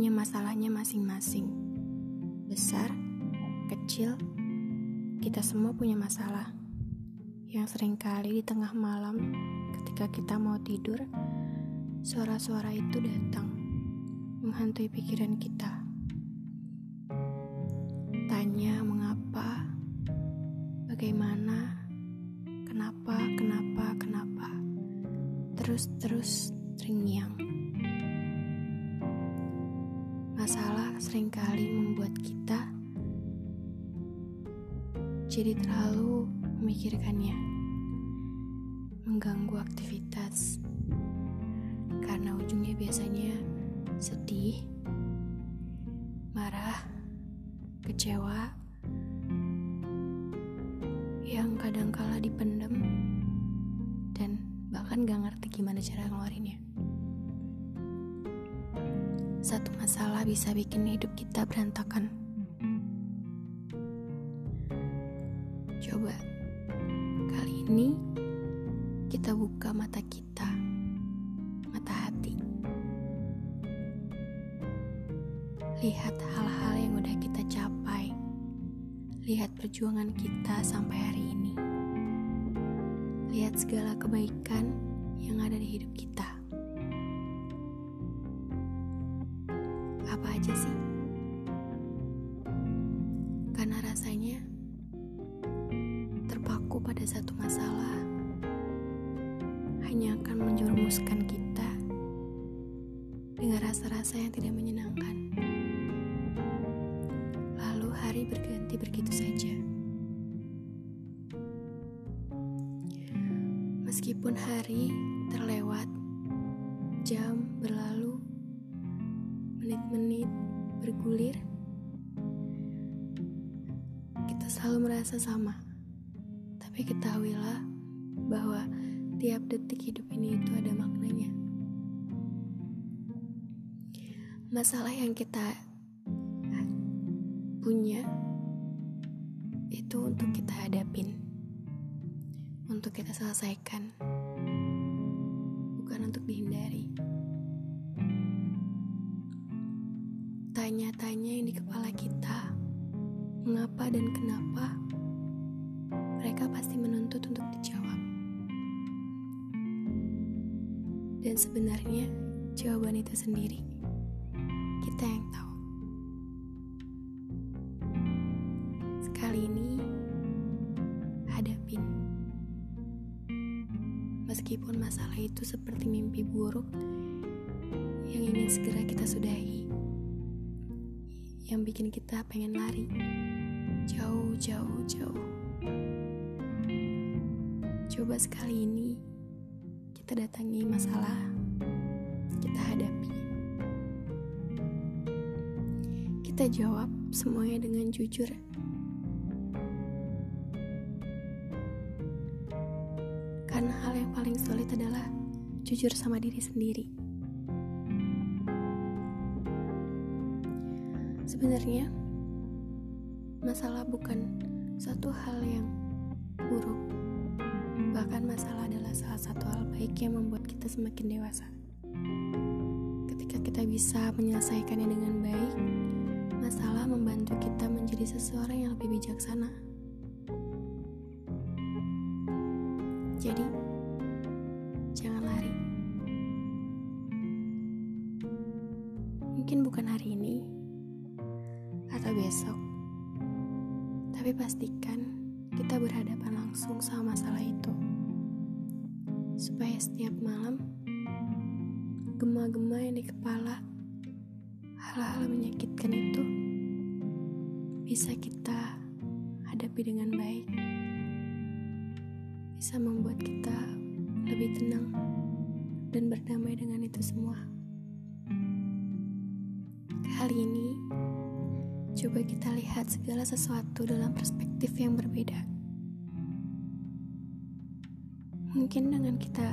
punya masalahnya masing-masing. Besar, kecil, kita semua punya masalah. Yang sering kali di tengah malam ketika kita mau tidur, suara-suara itu datang menghantui pikiran kita. Tanya mengapa, bagaimana, kenapa, kenapa, kenapa. Terus-terus Masalah sering kali membuat kita jadi terlalu memikirkannya, mengganggu aktivitas, karena ujungnya biasanya sedih, marah, kecewa, yang kadang kala dipendam dan bahkan gak ngerti gimana cara ngeluarinnya. Satu masalah bisa bikin hidup kita berantakan. Coba kali ini kita buka mata kita, mata hati. Lihat hal-hal yang udah kita capai. Lihat perjuangan kita sampai hari ini. Lihat segala kebaikan yang ada di hidup kita. Rasanya terpaku pada satu masalah hanya akan menjerumuskan kita dengan rasa-rasa yang tidak menyenangkan. Lalu hari berganti begitu saja. Meskipun hari terlewat, jam berlalu, menit-menit bergulir, selalu merasa sama. Tapi ketahuilah bahwa tiap detik hidup ini itu ada maknanya. Masalah yang kita punya itu untuk kita hadapin, untuk kita selesaikan, bukan untuk dihindari. Tanya-tanya yang di kepala mengapa dan kenapa, mereka pasti menuntut untuk dijawab. Dan sebenarnya jawaban itu sendiri kita yang tahu. Sekali ini hadapin. Meskipun masalah itu seperti mimpi buruk yang ingin segera kita sudahi. Yang bikin kita pengen lari jauh, jauh, jauh. Coba sekali ini kita datangi masalah, kita hadapi. Kita jawab semuanya dengan jujur. Karena hal yang paling sulit adalah jujur sama diri sendiri. Sebenarnya, masalah bukan satu hal yang buruk. Bahkan masalah adalah salah satu hal baik yang membuat kita semakin dewasa. Ketika kita bisa menyelesaikannya dengan baik, masalah membantu kita menjadi seseorang yang lebih bijaksana. Jadi, jangan lari. Mungkin bukan hari ini atau besok, pastikan kita berhadapan langsung sama masalah itu. Supaya setiap malam, gema-gema yang di kepala, hal-hal menyakitkan itu bisa kita hadapi dengan baik. Bisa membuat kita lebih tenang dan berdamai dengan itu semua. Kali ini, coba kita lihat segala sesuatu dalam perspektif yang berbeda. Mungkin dengan kita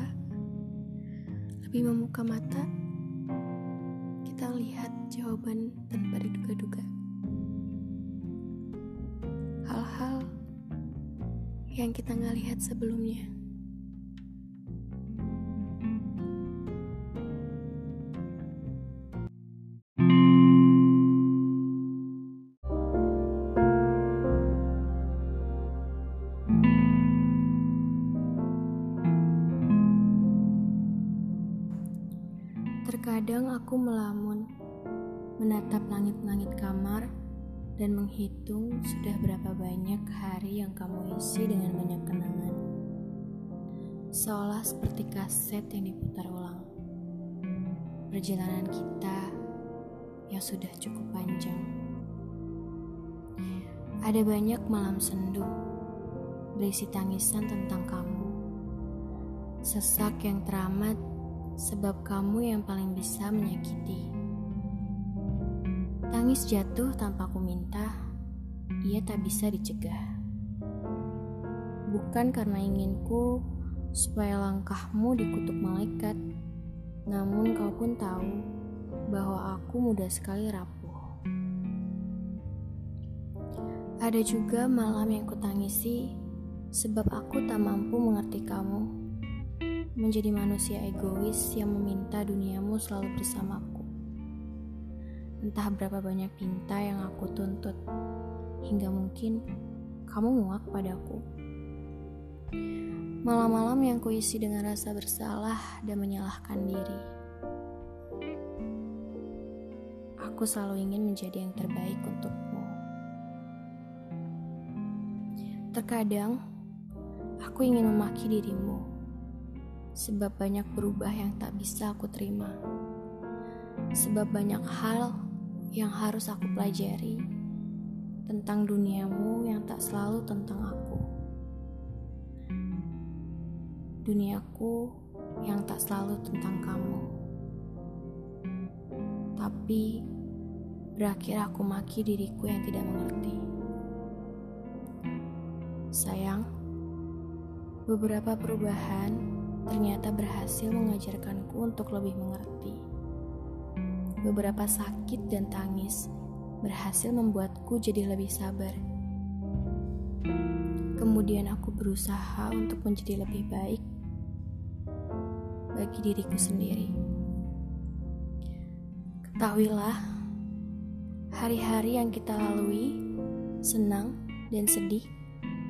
lebih membuka mata, kita lihat jawaban tanpa diduga-duga. Hal-hal yang kita nggak lihat sebelumnya. Terkadang aku melamun, menatap langit-langit kamar, dan menghitung sudah berapa banyak hari yang kamu isi dengan banyak kenangan. Seolah seperti kaset yang diputar ulang. Perjalanan kita yang sudah cukup panjang. Ada banyak malam sendu, berisi tangisan tentang kamu. Sesak yang teramat sebab kamu yang paling bisa menyakiti. Tangis jatuh tanpa ku minta, ia tak bisa dicegah. Bukan karena inginku supaya langkahmu dikutuk malaikat, namun kau pun tahu bahwa aku mudah sekali rapuh. Ada juga malam yang kutangisi sebab aku tak mampu mengerti kamu menjadi manusia egois yang meminta duniamu selalu bersamaku. Entah berapa banyak pinta yang aku tuntut, hingga mungkin kamu muak padaku. Malam-malam yang kuisi dengan rasa bersalah dan menyalahkan diri. Aku selalu ingin menjadi yang terbaik untukmu. Terkadang, aku ingin memaki dirimu sebab banyak berubah yang tak bisa aku terima. Sebab banyak hal yang harus aku pelajari tentang duniamu yang tak selalu tentang aku. Duniaku yang tak selalu tentang kamu. Tapi berakhir aku maki diriku yang tidak mengerti. Sayang, beberapa perubahan ternyata berhasil mengajarkanku untuk lebih mengerti. Beberapa sakit dan tangis berhasil membuatku jadi lebih sabar. Kemudian aku berusaha untuk menjadi lebih baik bagi diriku sendiri. Ketahuilah, hari-hari yang kita lalui, senang dan sedih,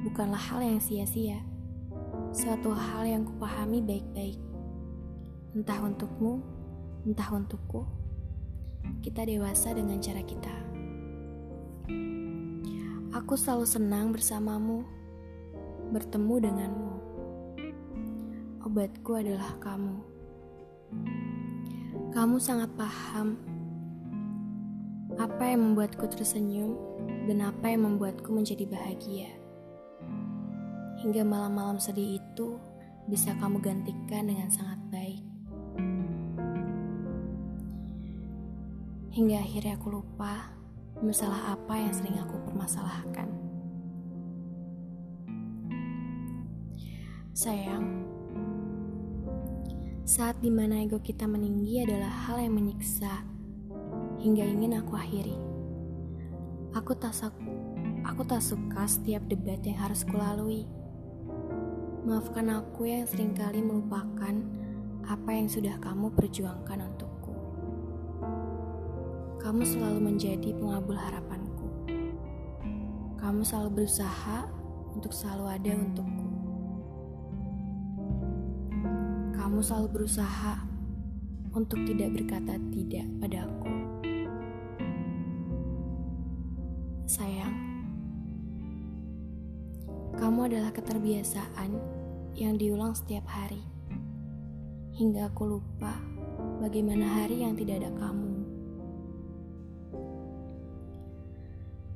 bukanlah hal yang sia-sia suatu hal yang kupahami baik-baik. Entah untukmu, entah untukku, kita dewasa dengan cara kita. Aku selalu senang bersamamu, bertemu denganmu. Obatku adalah kamu. Kamu sangat paham apa yang membuatku tersenyum dan apa yang membuatku menjadi bahagia hingga malam-malam sedih itu bisa kamu gantikan dengan sangat baik. Hingga akhirnya aku lupa masalah apa yang sering aku permasalahkan. Sayang, saat di mana ego kita meninggi adalah hal yang menyiksa hingga ingin aku akhiri. Aku tak, aku tak suka setiap debat yang harus kulalui. Maafkan aku yang sering kali melupakan apa yang sudah kamu perjuangkan untukku. Kamu selalu menjadi pengabul harapanku. Kamu selalu berusaha untuk selalu ada untukku. Kamu selalu berusaha untuk tidak berkata tidak padaku. Sayang, kamu adalah keterbiasaan yang diulang setiap hari. Hingga aku lupa bagaimana hari yang tidak ada kamu.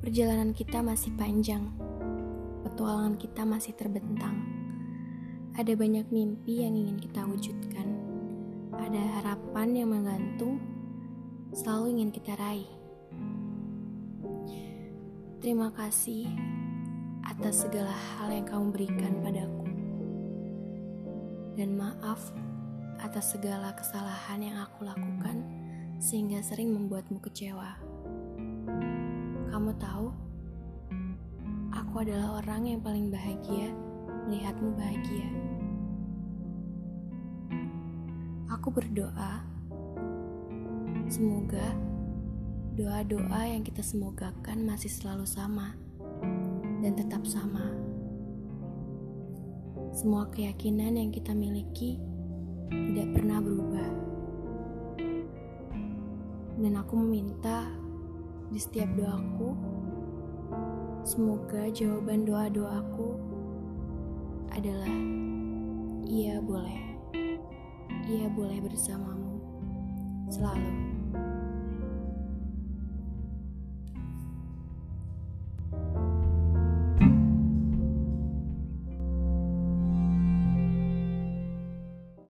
Perjalanan kita masih panjang, petualangan kita masih terbentang. Ada banyak mimpi yang ingin kita wujudkan. Ada harapan yang menggantung, selalu ingin kita raih. Terima kasih atas segala hal yang kamu berikan padaku dan maaf atas segala kesalahan yang aku lakukan sehingga sering membuatmu kecewa. Kamu tahu, aku adalah orang yang paling bahagia melihatmu bahagia. Aku berdoa, semoga doa-doa yang kita semogakan masih selalu sama dan tetap sama. Semua keyakinan yang kita miliki tidak pernah berubah. Dan aku meminta di setiap doaku, semoga jawaban doa-doaku adalah iya boleh. Ia boleh bersamamu selalu.